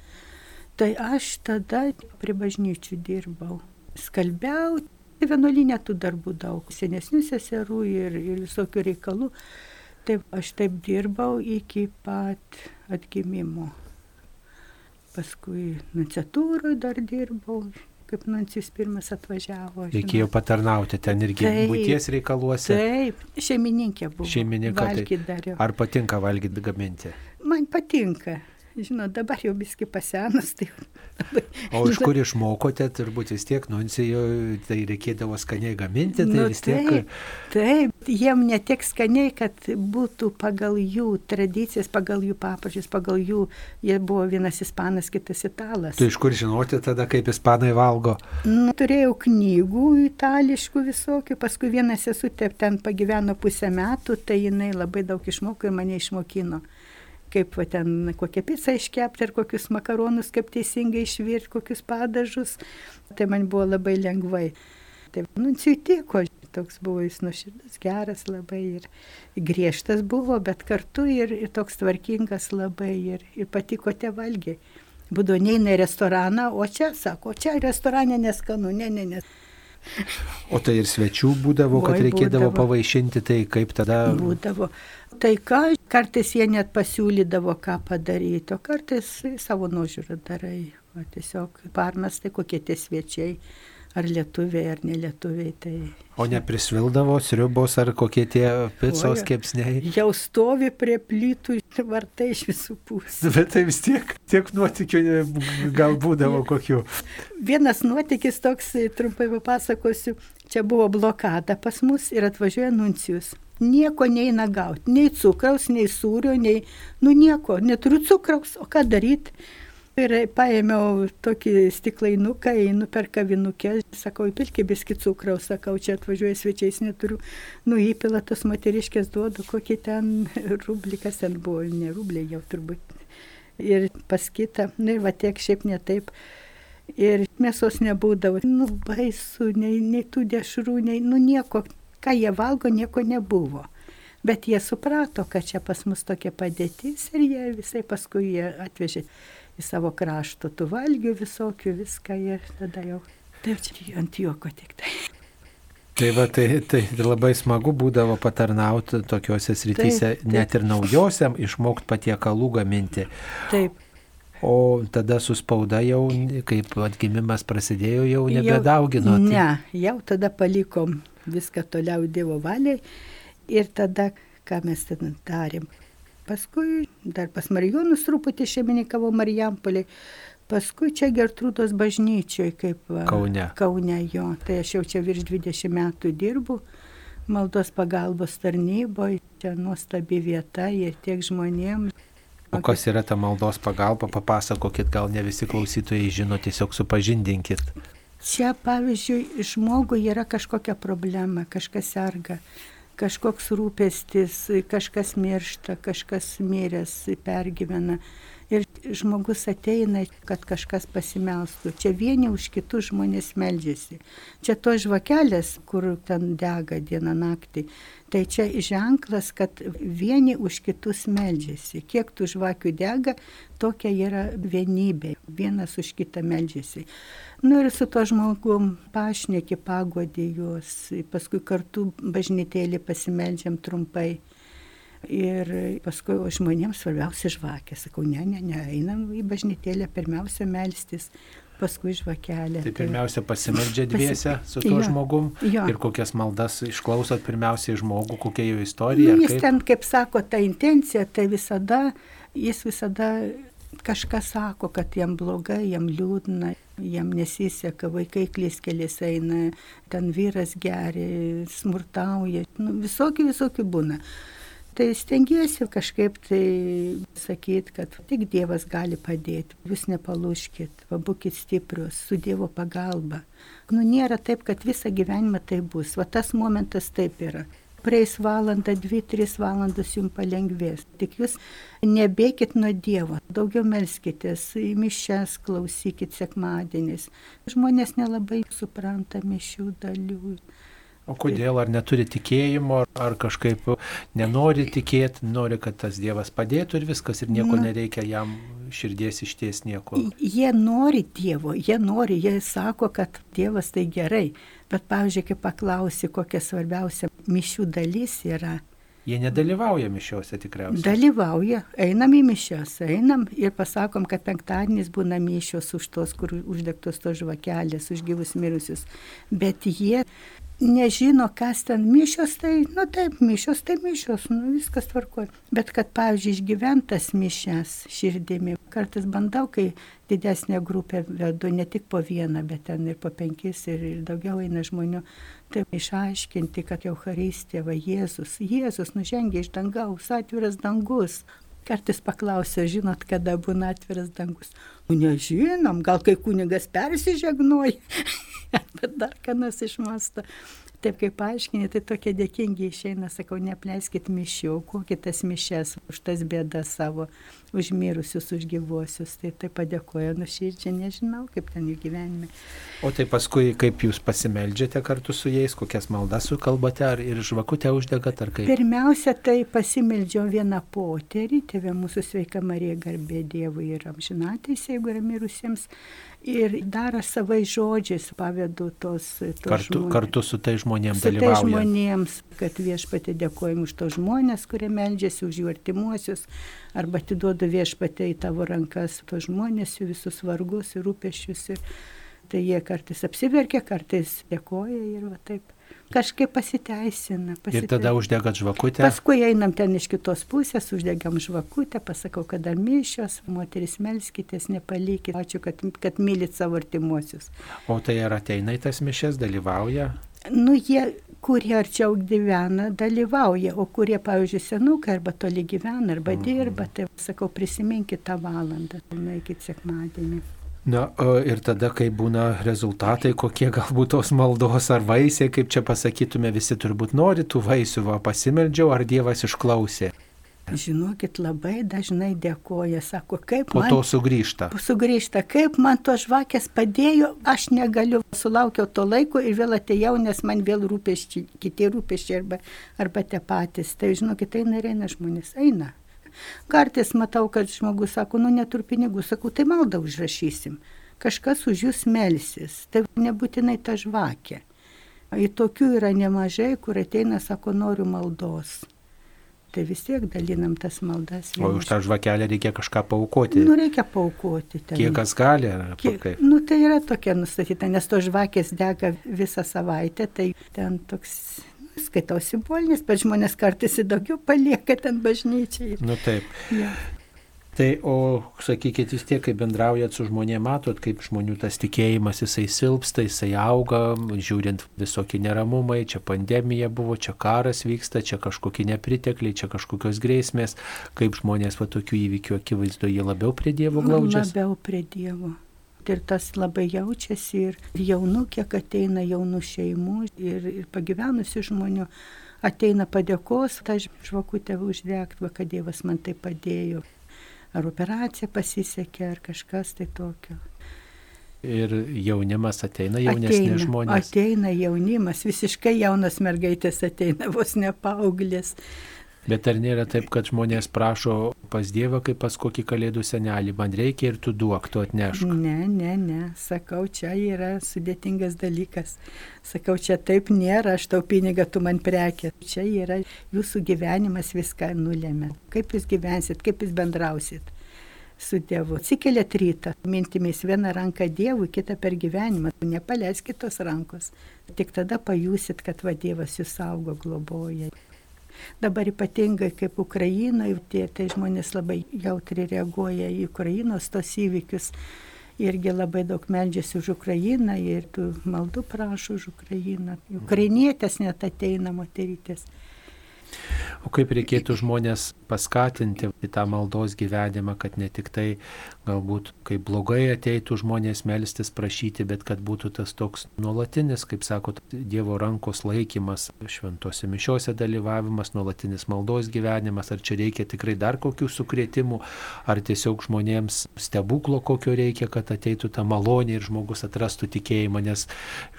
Tai aš tada prie bažnyčių dirbau, skalbiau, vienuolinė tų darbų daug, senesnių seserų ir, ir visokių reikalų. Taip, aš taip dirbau iki pat atgimimo. Paskui nunciatūroje dar dirbau, kaip Nuncijus pirmas atvažiavo. Reikėjo žinot. patarnauti ten irgi taip, būties reikaluose. Taip, šeimininkė buvo. Šeimininkė. Tai, ar patinka valgyti gaminti? Man patinka. Žinot, dabar jau viski pasenus. Tai labai, o iš kur išmokote, turbūt vis tiek nuncijo, tai reikėdavo skaniai gaminti, tai nu, vis tiek. Taip, taip, jiem ne tiek skaniai, kad būtų pagal jų tradicijas, pagal jų papročius, pagal jų, jie buvo vienas ispanas, kitas italas. Tu iš kur žinoti tada, kaip ispanai valgo? Nu, turėjau knygų itališkų visokių, paskui vienas esu ten pagyveno pusę metų, tai jinai labai daug išmoko ir mane išmokino kaip va, ten kokią pizzą iškepti ar kokius makaronus, kaip teisingai išvirti, kokius padažus. Tai man buvo labai lengvai. Tai nuncijutiko, toks buvo jis nuoširdus, geras labai ir griežtas buvo, bet kartu ir, ir toks tvarkingas labai ir, ir patiko tie valgiai. Būdavo neina į restoraną, o čia, sako, čia restorane neskanu, ne, ne, ne. O tai ir svečių būdavo, kad Oi, reikėdavo būdavo. pavaišinti, tai kaip tada? Būdavo. Tai ką, kartais jie net pasiūlydavo, ką padaryti, o kartais savo nuožiūrą darai. O tiesiog parmas, tai kokie tie svečiai ar lietuviai, ar nelietuviai. Tai... O neprisvildavo sriubos ar kokie tie picos kepsniai? Jau stovi prie plytų vartai iš visų pusių. Bet tai vis tiek, tiek nuotikių gal būdavo kokių. Vienas nuotykis toks, trumpai papasakosiu, čia buvo blokada pas mus ir atvažiuoja nuncijus. Nieko neina gauti, nei cukraus, nei sūrio, nei, nu nieko, neturiu cukraus, o ką daryti? Ir paėmiau tokį stiklainuką, einu per kavinukę, sakau, įpilkė biskį cukraus, sakau, čia atvažiuoja svečiais, neturiu, nu įpila tos moteriškės duodu, kokį ten rublį, kas ten buvo, ne rublį jau turbūt. Ir pas kitą, nu ir va tiek šiaip netaip. Ir mėsos nebūdavo, nu baisu, nei, nei tų dešrų, nei, nu nieko, ką jie valgo, nieko nebuvo. Bet jie suprato, kad čia pas mus tokia padėtis ir jie visai paskui jie atvežė į savo kraštą tų valgių visokių, viską ir tada jau. Taip, čia ant juoko tik tai. Tai va, tai, tai labai smagu būdavo patarnauti tokiuose srityse, taip, taip. net ir naujosiam išmokti patiekalų gaminti. Taip. O tada suspauda jau, kaip atgimimas prasidėjo, jau nebedaugino. Tai... Ne, jau tada palikom viską toliau Dievo valiai ir tada, ką mes ten darėm. Paskui dar pas Marijonus truputį šeimininkavo Marijampolį. Paskui čia Gertrūdos bažnyčioje, kaip Kaune. Kaune jo. Tai aš jau čia virš 20 metų dirbu maldos pagalbos tarnyboje. Čia nuostabi vieta ir tiek žmonėms. O kas yra ta maldos pagalba, papasakokit, gal ne visi klausytojai žino, tiesiog supažindinkit. Čia, pavyzdžiui, žmogui yra kažkokia problema, kažkas serga kažkoks rūpestis, kažkas miršta, kažkas miręs pergyvena. Ir žmogus ateina, kad kažkas pasimelstų. Čia vieni už kitus žmonės meldžiasi. Čia to žvakelės, kur ten dega dieną naktį. Tai čia ženklas, kad vieni už kitus meldžiasi. Kiek tų žvakių dega, tokia yra vienybė. Vienas už kitą meldžiasi. Nu ir su to žmogum pašneki, pagodė juos, paskui kartu bažnytėlį pasimeldžiam trumpai. Ir paskui žmonėms svarbiausia žvakė. Sakau, ne, ne, ne, einam į bažnytėlę pirmiausia melstis, paskui žvakelę. Tai pirmiausia pasimeldžia dviese su tuo jo, žmogum jo. ir kokias maldas išklausot pirmiausiai žmogų, kokia jo istorija. Nu, jis kaip? ten, kaip sako, ta intencija, tai visada, jis visada kažką sako, kad jam blogai, jam liūdna, jam nesiseka, vaikai klyskelis eina, ten vyras geria, smurtauja, nu, visokių, visokių būna. Tai stengiasi kažkaip tai sakyti, kad tik Dievas gali padėti, jūs nepalūškit, būkite stiprius, su Dievo pagalba. Nu, nėra taip, kad visą gyvenimą tai bus, va tas momentas taip yra praeis valanda, dvi, tris valandas jums palengvės. Tik jūs nebėkit nuo Dievo, daugiau melskitės, į mišes klausykit sekmadienis. Žmonės nelabai supranta mišių dalių. O kodėl, ar neturi tikėjimo, ar kažkaip nenori tikėti, nori, kad tas Dievas padėtų ir viskas, ir nieko nereikia jam širdies išties nieko. Jie nori Dievo, jie nori, jie sako, kad Dievas tai gerai. Bet, pavyzdžiui, kai paklausi, kokia svarbiausia mišių dalis yra, Jie nedalyvauja mišiuose tikriausiai. dalyvauja, einam į mišias, einam ir pasakom, kad penktadienis būna mišios už tos, kur uždegtos tos žvakelės, už gyvus mirusius. Bet jie nežino, kas ten mišios, tai, nu taip, mišios, tai mišios, nu viskas tvarkoja. Bet kad, pavyzdžiui, išgyventas mišes širdimi, kartais bandau, kai didesnė grupė vedu, ne tik po vieną, bet ten ir po penkis ir, ir daugiau eina žmonių, tai išaiškinti, kad Euharistija, va Jėzus, Jėzus nužengė iš dangaus, atviras dangus. Kartais paklausia, žinot, kada būna atviras dangus. Nu, nežinom, gal kai kunigas persižegnoja, bet dar ką nors išmasta. Taip kaip paaiškinė, tai tokie dėkingi išeina, sakau, neapleiskit mišių, kokit tas mišes už tas bėdas savo, už mirusius, už gyvuosius. Tai tai padėkoju nuširdžiai, nežinau, kaip ten jų gyvenime. O tai paskui, kaip jūs pasimeldžiate kartu su jais, kokias maldas sukalbate, ar ir žvakutę uždegat, ar kaip? Pirmiausia, tai pasimeldžiau vieną poterį, tėvė mūsų sveika Marija garbė Dievui ir amžinatais, jeigu yra mirusiems. Ir dar aš savai žodžiais pavedu tos, tos Kartu, žmonės. kartu su tai žmonėms Su tai dalyvauja. žmonėms, kad viešpatė dėkojam už tos žmonės, kurie meldžiasi, už jų artimuosius, arba atiduodu viešpatė į tavo rankas tos žmonės, jų visus vargus ir rūpešius. Ir tai jie kartais apsiverkia, kartais dėkoja ir va taip. Kažkaip pasiteisina. Ir pasiteisina. tada uždegat žvakutę. Paskui einam ten iš kitos pusės, uždegam žvakutę, pasakau, kad dar mišios, moteris melskitės, nepalikit, ačiū, kad, kad mylit savo artimuosius. O tai ar ateina į tas mišes, dalyvauja? Nu, jie kurie arčiau gyvena, dalyvauja, o kurie, pavyzdžiui, senukai arba toli gyvena, arba Mhm. dirba, tai sakau, prisiminkit tą valandą, nueikit sekmadienį. Na ir tada, kai būna rezultatai, kokie galbūt tos maldos ar vaisiai, kaip čia pasakytume, visi turbūt nori tų vaisių, va pasimeldžiau, ar Dievas išklausė. Žinokit, labai dažnai dėkoja, sako, kaip Po man to sugrįžta. sugrįžta, kaip man to žvakės padėjo, aš negaliu, sulaukiau to laiko ir vėl atėjau, nes man vėl rūpeščiai, kiti rūpeščiai arba, arba tie patys. Tai žinokit, eina ir eina žmonės, eina. Kartais matau, kad žmogus sako, nu neturiu pinigų, sakau, tai maldą užrašysim. Kažkas už jūs melsis, tai nebūtinai ta žvakė. Į tokių yra nemažai, kur ateina, sako, noriu maldos. Tai vis tiek dalinam tas maldas. O už tą žvakelę reikia kažką paukoti. Nu, reikia paukoti. Ten. Kiek kas gali, Kiek, nu, tai yra tokia nustatyta, nes to žvakės dega visą savaitę, tai ten toks, skaitau simbolinis, bet žmonės kartais ir daugiau palieka ten bažnyčiai. Nu taip. Ja. Tai o, sakykit, vis tiek, kai bendraujat su žmonėmis, matot, kaip žmonių tas tikėjimas, jisai silpsta, jisai auga, žiūrint visokie neramumai, čia pandemija buvo, čia karas vyksta, čia kažkokie nepritekliai, čia kažkokios grėsmės, kaip žmonės va tokių įvykių akivaizdu, jie labiau prie Dievo glaudžiasi. Labiau prie Dievo. Ir tas labai jaučiasi ir jaunų, kiek ateina jaunų šeimų ir, ir pagyvenusių žmonių ateina padėkos, tą žvakutę uždegti, va, kad Dievas man tai padėjo. Ar operacija pasisekė, ar kažkas tai tokio. Ir jaunimas ateina, jaunesni ateina, žmonės. Ateina jaunimas, visiškai jaunas mergaitės ateina, vos ne paauglės. Bet ar nėra taip, kad žmonės prašo pas Dievą kaip pas kokį kalėdų senelį, man reikia ir tu duok, tu atnešk. Ne, ne, ne, sakau, čia yra sudėtingas dalykas. Sakau, čia taip nėra, aš tau pinigą, tu man prekė. Čia yra jūsų gyvenimas viską nulėmė. Kaip jūs gyvensit, kaip jūs bendrausit su Dievu. Atsikeliat rytą, mintimis vieną ranką Dievui, kitą per gyvenimą. Nepaleiskit tos rankos. Tik tada pajusit, kad va Dievas jūs saugo, globoja. Dabar ypatingai kaip Ukrainoje, tie tai žmonės labai jautri reaguoja į Ukrainos tos įvykius. Irgi labai daug meldžiasi už Ukrainą ir maldų prašo už Ukrainą. Ukrainietės net ateina moterytės. O kaip reikėtų žmonės paskatinti į tą maldos gyvenimą, kad ne tik tai galbūt kaip blogai ateitų žmonės melstis, prašyti, bet kad būtų tas toks nuolatinis, kaip sakot, Dievo rankos laikymas, šventose mišiose dalyvavimas, nuolatinis maldos gyvenimas, ar čia reikia tikrai dar kokių sukrėtimų, ar tiesiog žmonėms stebuklo kokio reikia, kad ateitų ta malonė ir žmogus atrastų tikėjimą, nes,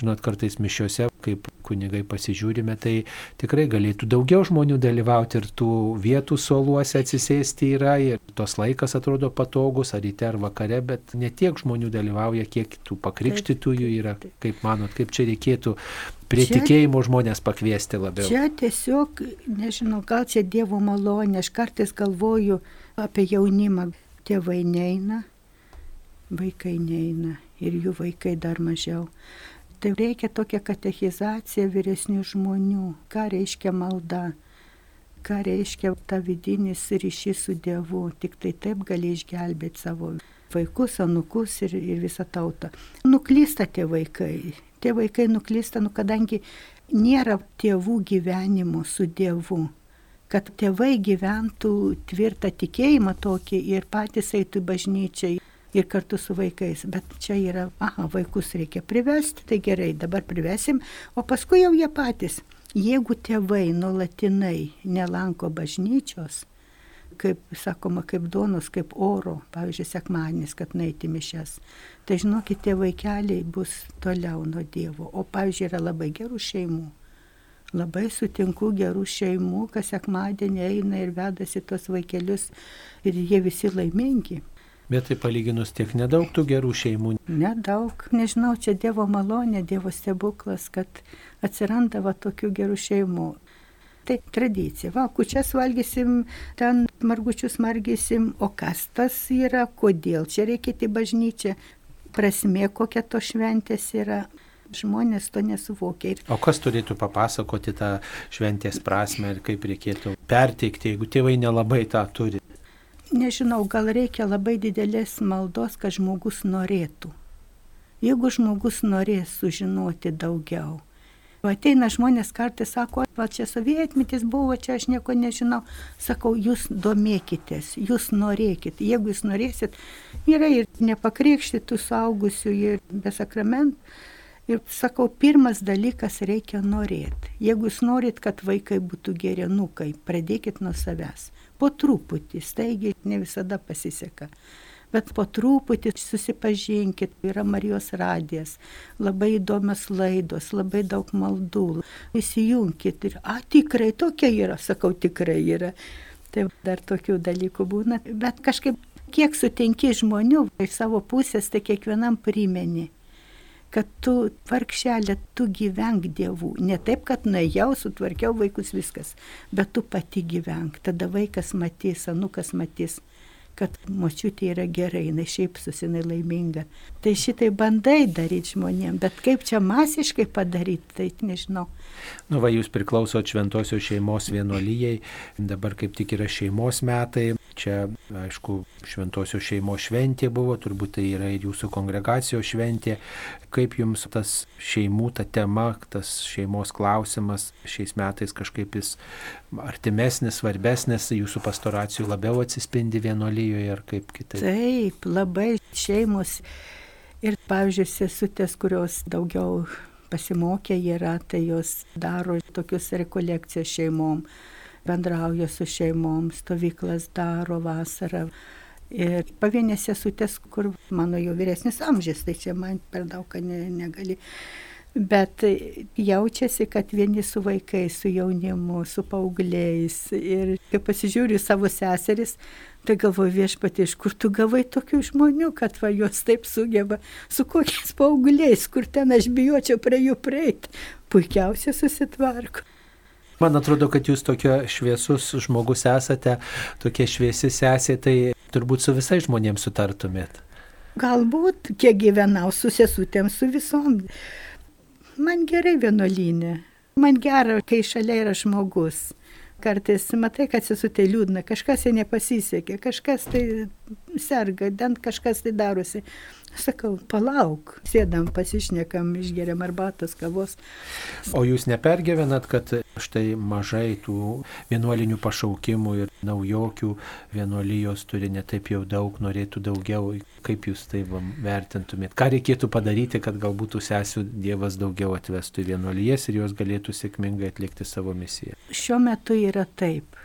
žinot, kartais mišiose, kaip kunigai pasižiūrime, tai tikrai galėtų daugiau žmonių dalyvauti ir tų vietų suoluose atsisėsti yra ir tos laikas atrodo patogus, ar ryte ar vakare, bet ne tiek žmonių dalyvauja, kiek tų pakrikštytųjų yra. Kaip manot, kaip čia reikėtų prie Čia- tikėjimo žmonės pakviesti labiau? Čia tiesiog, nežinau, gal čia Dievo malonė, aš kartais galvoju apie jaunimą. Tėvai neina, vaikai neina ir jų vaikai dar mažiau. Tai reikia tokia katechizacija vyresnių žmonių. Ką reiškia malda, ką reiškia ta vidinis ryšys su Dievu. Tik tai taip gali išgelbėti savo vaikus, anukus ir, ir visą tautą. Nuklysta tie vaikai. Tie vaikai nuklysta, nu, kadangi nėra tėvų gyvenimo su Dievu. Kad tėvai gyventų tvirtą tikėjimą tokį ir patys eitų į bažnyčią ir kartu su vaikais. Bet čia yra, aha, vaikus reikia privesti, tai gerai, dabar privesim, o paskui jau jie patys. Jeigu tėvai nuolatinai nelanko bažnyčios, kaip sakoma, kaip donos, kaip oro, pavyzdžiui, sekmanis, kad naiti mišes, tai žinokit, tie vaikeliai bus toliau nuo Dievo. O pavyzdžiui, yra labai gerų šeimų. Labai sutinku gerų šeimų, kas sekmadienį eina ir vedasi tos vaikelius ir jie visi laimingi. Bet tai palyginus tiek nedaug tų gerų šeimų. Nedaug, nežinau, čia Dievo malonė, Dievo stebuklas, kad atsiranda va tokių gerų šeimų. Tai tradicija. Va, kučias valgysim, ten margučius margysim, o kas tas yra, kodėl čia reikia į bažnyčią, prasmė kokia to šventės yra. Žmonės to nesuvokia. Ir O kas turėtų papasakoti tą šventės prasme ir kaip reikėtų perteikti, jeigu tėvai nelabai tą turi? Nežinau, gal reikia labai didelės maldos, kad žmogus norėtų. Jeigu žmogus norės sužinoti daugiau, Ateina žmonės kartais sako, va čia sovietmetis buvo, čia aš nieko nežinau. Sakau, jūs domėkitės, jūs norėkit. Jeigu jūs norėsit, yra ir nepakrikštytų saugusių, ir be sakramentų. Ir sakau, pirmas dalykas reikia norėti. Jeigu jūs norit, kad vaikai būtų gerinukai, pradėkit nuo savęs. Po truputį, staigiai ne visada pasiseka bet po truputį susipažinkit, yra Marijos radijas, labai įdomios laidos, labai daug maldų, įsijunkit ir, a, tikrai tokia yra, sakau, tikrai yra. Tai dar tokių dalykų būna, bet kažkaip kiek sutinki žmonių iš savo pusės, tai kiekvienam primeni kad tu, vargšelė, tu gyvenk dievų. Ne taip, kad nuėjau, sutvarkiau vaikus viskas, bet tu pati gyvenk. Tada vaikas matys, anukas matys, kad močiutė yra gerai, jinai šiaip susinai laiminga. Tai šitai bandai daryti žmonėm, bet kaip čia masiškai padaryti, tai nežinau. Nu, va, jūs priklausot šventosios šeimos vienuolyjei, dabar kaip tik yra šeimos metai, čia, aišku, šventosios šeimos šventė buvo, turbūt tai yra ir jūsų kongregacijos šventė. Kaip jums tas šeimų, ta tema, tas šeimos klausimas šiais metais kažkaip jis artimesnis, svarbesnis, jūsų pastoracijų labiau atsispindi vienuolyjoje ar kaip kitaip? Taip, labai šeimos. Ir, pavyzdžiui, sesutės, kurios daugiau pasimokė yra, tai jos daro tokius rekolekcijas šeimom bendrauja su šeimom, stovyklas daro vasarą. Ir pavienės sesutės, kur mano jau vyresnis amžius, tai čia man per daug ne, negali. Bet jaučiasi, kad vieni su vaikais, su jaunimu, su paaugliais. Ir kai pasižiūriu savo seseris, tai galvoju viešpatį, iš kur tu gavai tokių žmonių, kad va juos taip sugeba, su kokiais paaugliais, kur ten aš bijočiau prie jų prieiti. Puikiausiai susitvarko. Man atrodo, kad jūs tokia šviesus žmogus esate, tokia šviesi sesė, tai turbūt su visais žmonėms sutartumėt. Galbūt, kiek gyvenau su sesutėm, su visom. Man gerai vienuolynė. Man gera, kai šalia yra žmogus. Kartais matai, kad sesutė liūdna, kažkas jai nepasisekė, kažkas tai serga, bent kažkas tai darosi. Sakau, palauk, sėdam, pasišnekam, išgeriam arbatos, kavos. O jūs nepergyvenat, kad štai mažai tų vienuolinių pašaukimų ir naujokių vienuolijos turi netaip jau daug, norėtų daugiau. Kaip jūs tai vertintumėt? Ką reikėtų padaryti, kad galbūt sesių Dievas daugiau atvestų į vienuolijas ir jos galėtų sėkmingai atlikti savo misiją? Šiuo metu yra taip.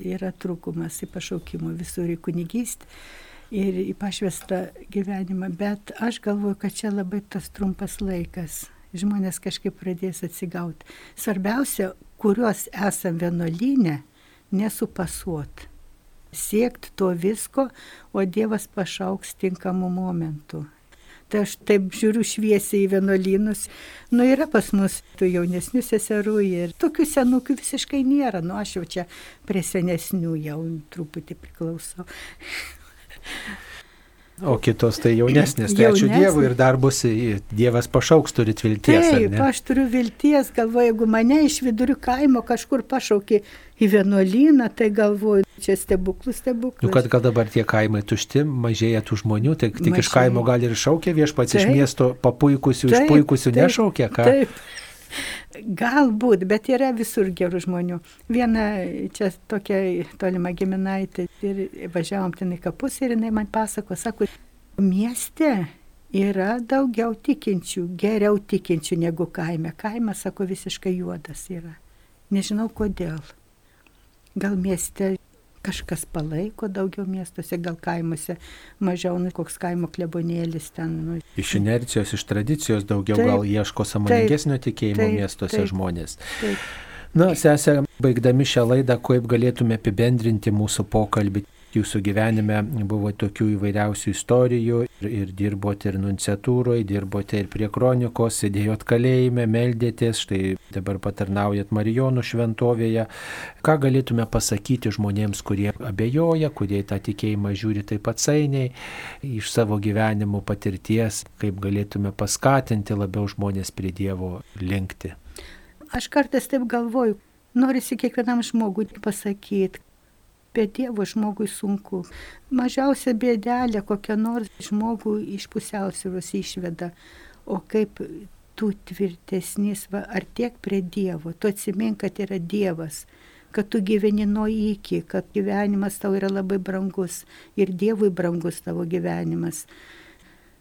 Yra trūkumas į pašaukimų visur į kunigystę ir į pašvestą gyvenimą, bet aš galvoju, kad čia labai tas trumpas laikas. Žmonės kažkaip pradės atsigauti. Svarbiausia, kuriuos esam vienuolynę, nesupasuot. Siekti to visko, o Dievas pašauks tinkamų momentų. Tai aš taip žiūriu šviesiai į vienuolynus. Nu yra pas mus tų jaunesnių seserų ir tokių senųkių visiškai nėra. Nu aš jau čia prie senesnių jau truputį priklausau. O kitos tai jaunesnės, tai ačiū Dievui ir dar bus, Dievas pašauks, turit vilties. Taip, aš turiu vilties, galvoju, jeigu mane iš vidurių kaimo kažkur pašaukė į vienuolyną, tai galvoju, čia stebuklų stebuklų. Nu, kad gal dabar tie kaimai tušti, mažėja tų žmonių, tai tik Mažėja. iš kaimo gal ir šaukia viešpats, iš miesto papuikusių, išpuikusių nešaukia, ką? Taip. Galbūt, bet yra visur gerų žmonių. Viena čia tokia tolima giminaitė ir važiavom ten į kapus ir jinai man pasako, sako, mieste yra daugiau tikinčių, geriau tikinčių negu kaime. Kaimas, sako, visiškai juodas yra. Nežinau kodėl. Gal mieste kažkas palaiko daugiau miestuose, gal kaimuose mažiau, nu, koks kaimo klebonėlis ten. Nu. Iš inercijos, iš tradicijos daugiau taip, gal ieško samoningesnio tikėjimo taip, miestuose taip, žmonės. Taip. Na, sesė, baigdami šią laidą, kaip galėtume apibendrinti mūsų pokalbį jūsų gyvenime buvo tokių įvairiausių istorijų ir, ir dirbote ir nunciatūroje, dirbote ir prie kronikos, sėdėjot kalėjime, meldėtės, štai dabar patarnaujat Marijonų šventovėje. Ką galėtume pasakyti žmonėms, kurie abejoja, kurie tą tikėjimą žiūri taip atsainiai, iš savo gyvenimo patirties, kaip galėtume paskatinti labiau žmonės prie Dievo linkti. Aš kartais taip galvoju, norisi kiekvienam žmogui pasakyti, be Dievo žmogui sunku. Mažiausia bėdelė kokia nors žmogų iš pusiausvėros išveda. O kaip tu tvirtesnis, va, ar tiek prie Dievo, tu atsimink, kad yra Dievas, kad tu gyveni nuo iki, kad gyvenimas tau yra labai brangus ir Dievui brangus tavo gyvenimas.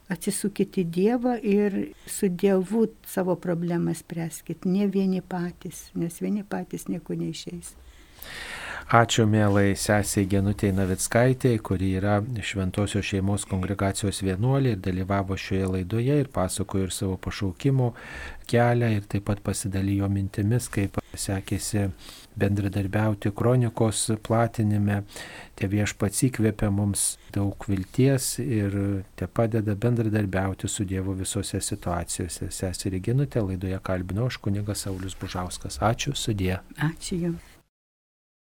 Atsisukit į Dievą ir su Dievu savo problemas spręskit, ne vieni patys, nes vieni patys nieko neišeis. Ačiū mielai sesiai Genutė Navickaitė, kuri yra Šventosios šeimos kongregacijos vienuolė ir dalyvavo šioje laidoje ir pasakojo ir savo pašaukimo kelią ir taip pat pasidalijo mintimis, kaip sekėsi bendradarbiauti kronikos platinime. Tie viešpats įkvėpia mums daug vilties ir te padeda bendradarbiauti su Dievu visose situacijose. Seserį Genutė laidoje kalbino aš kunigas Saulis Bužauskas. Ačiū, sudė. Ačiū Jums.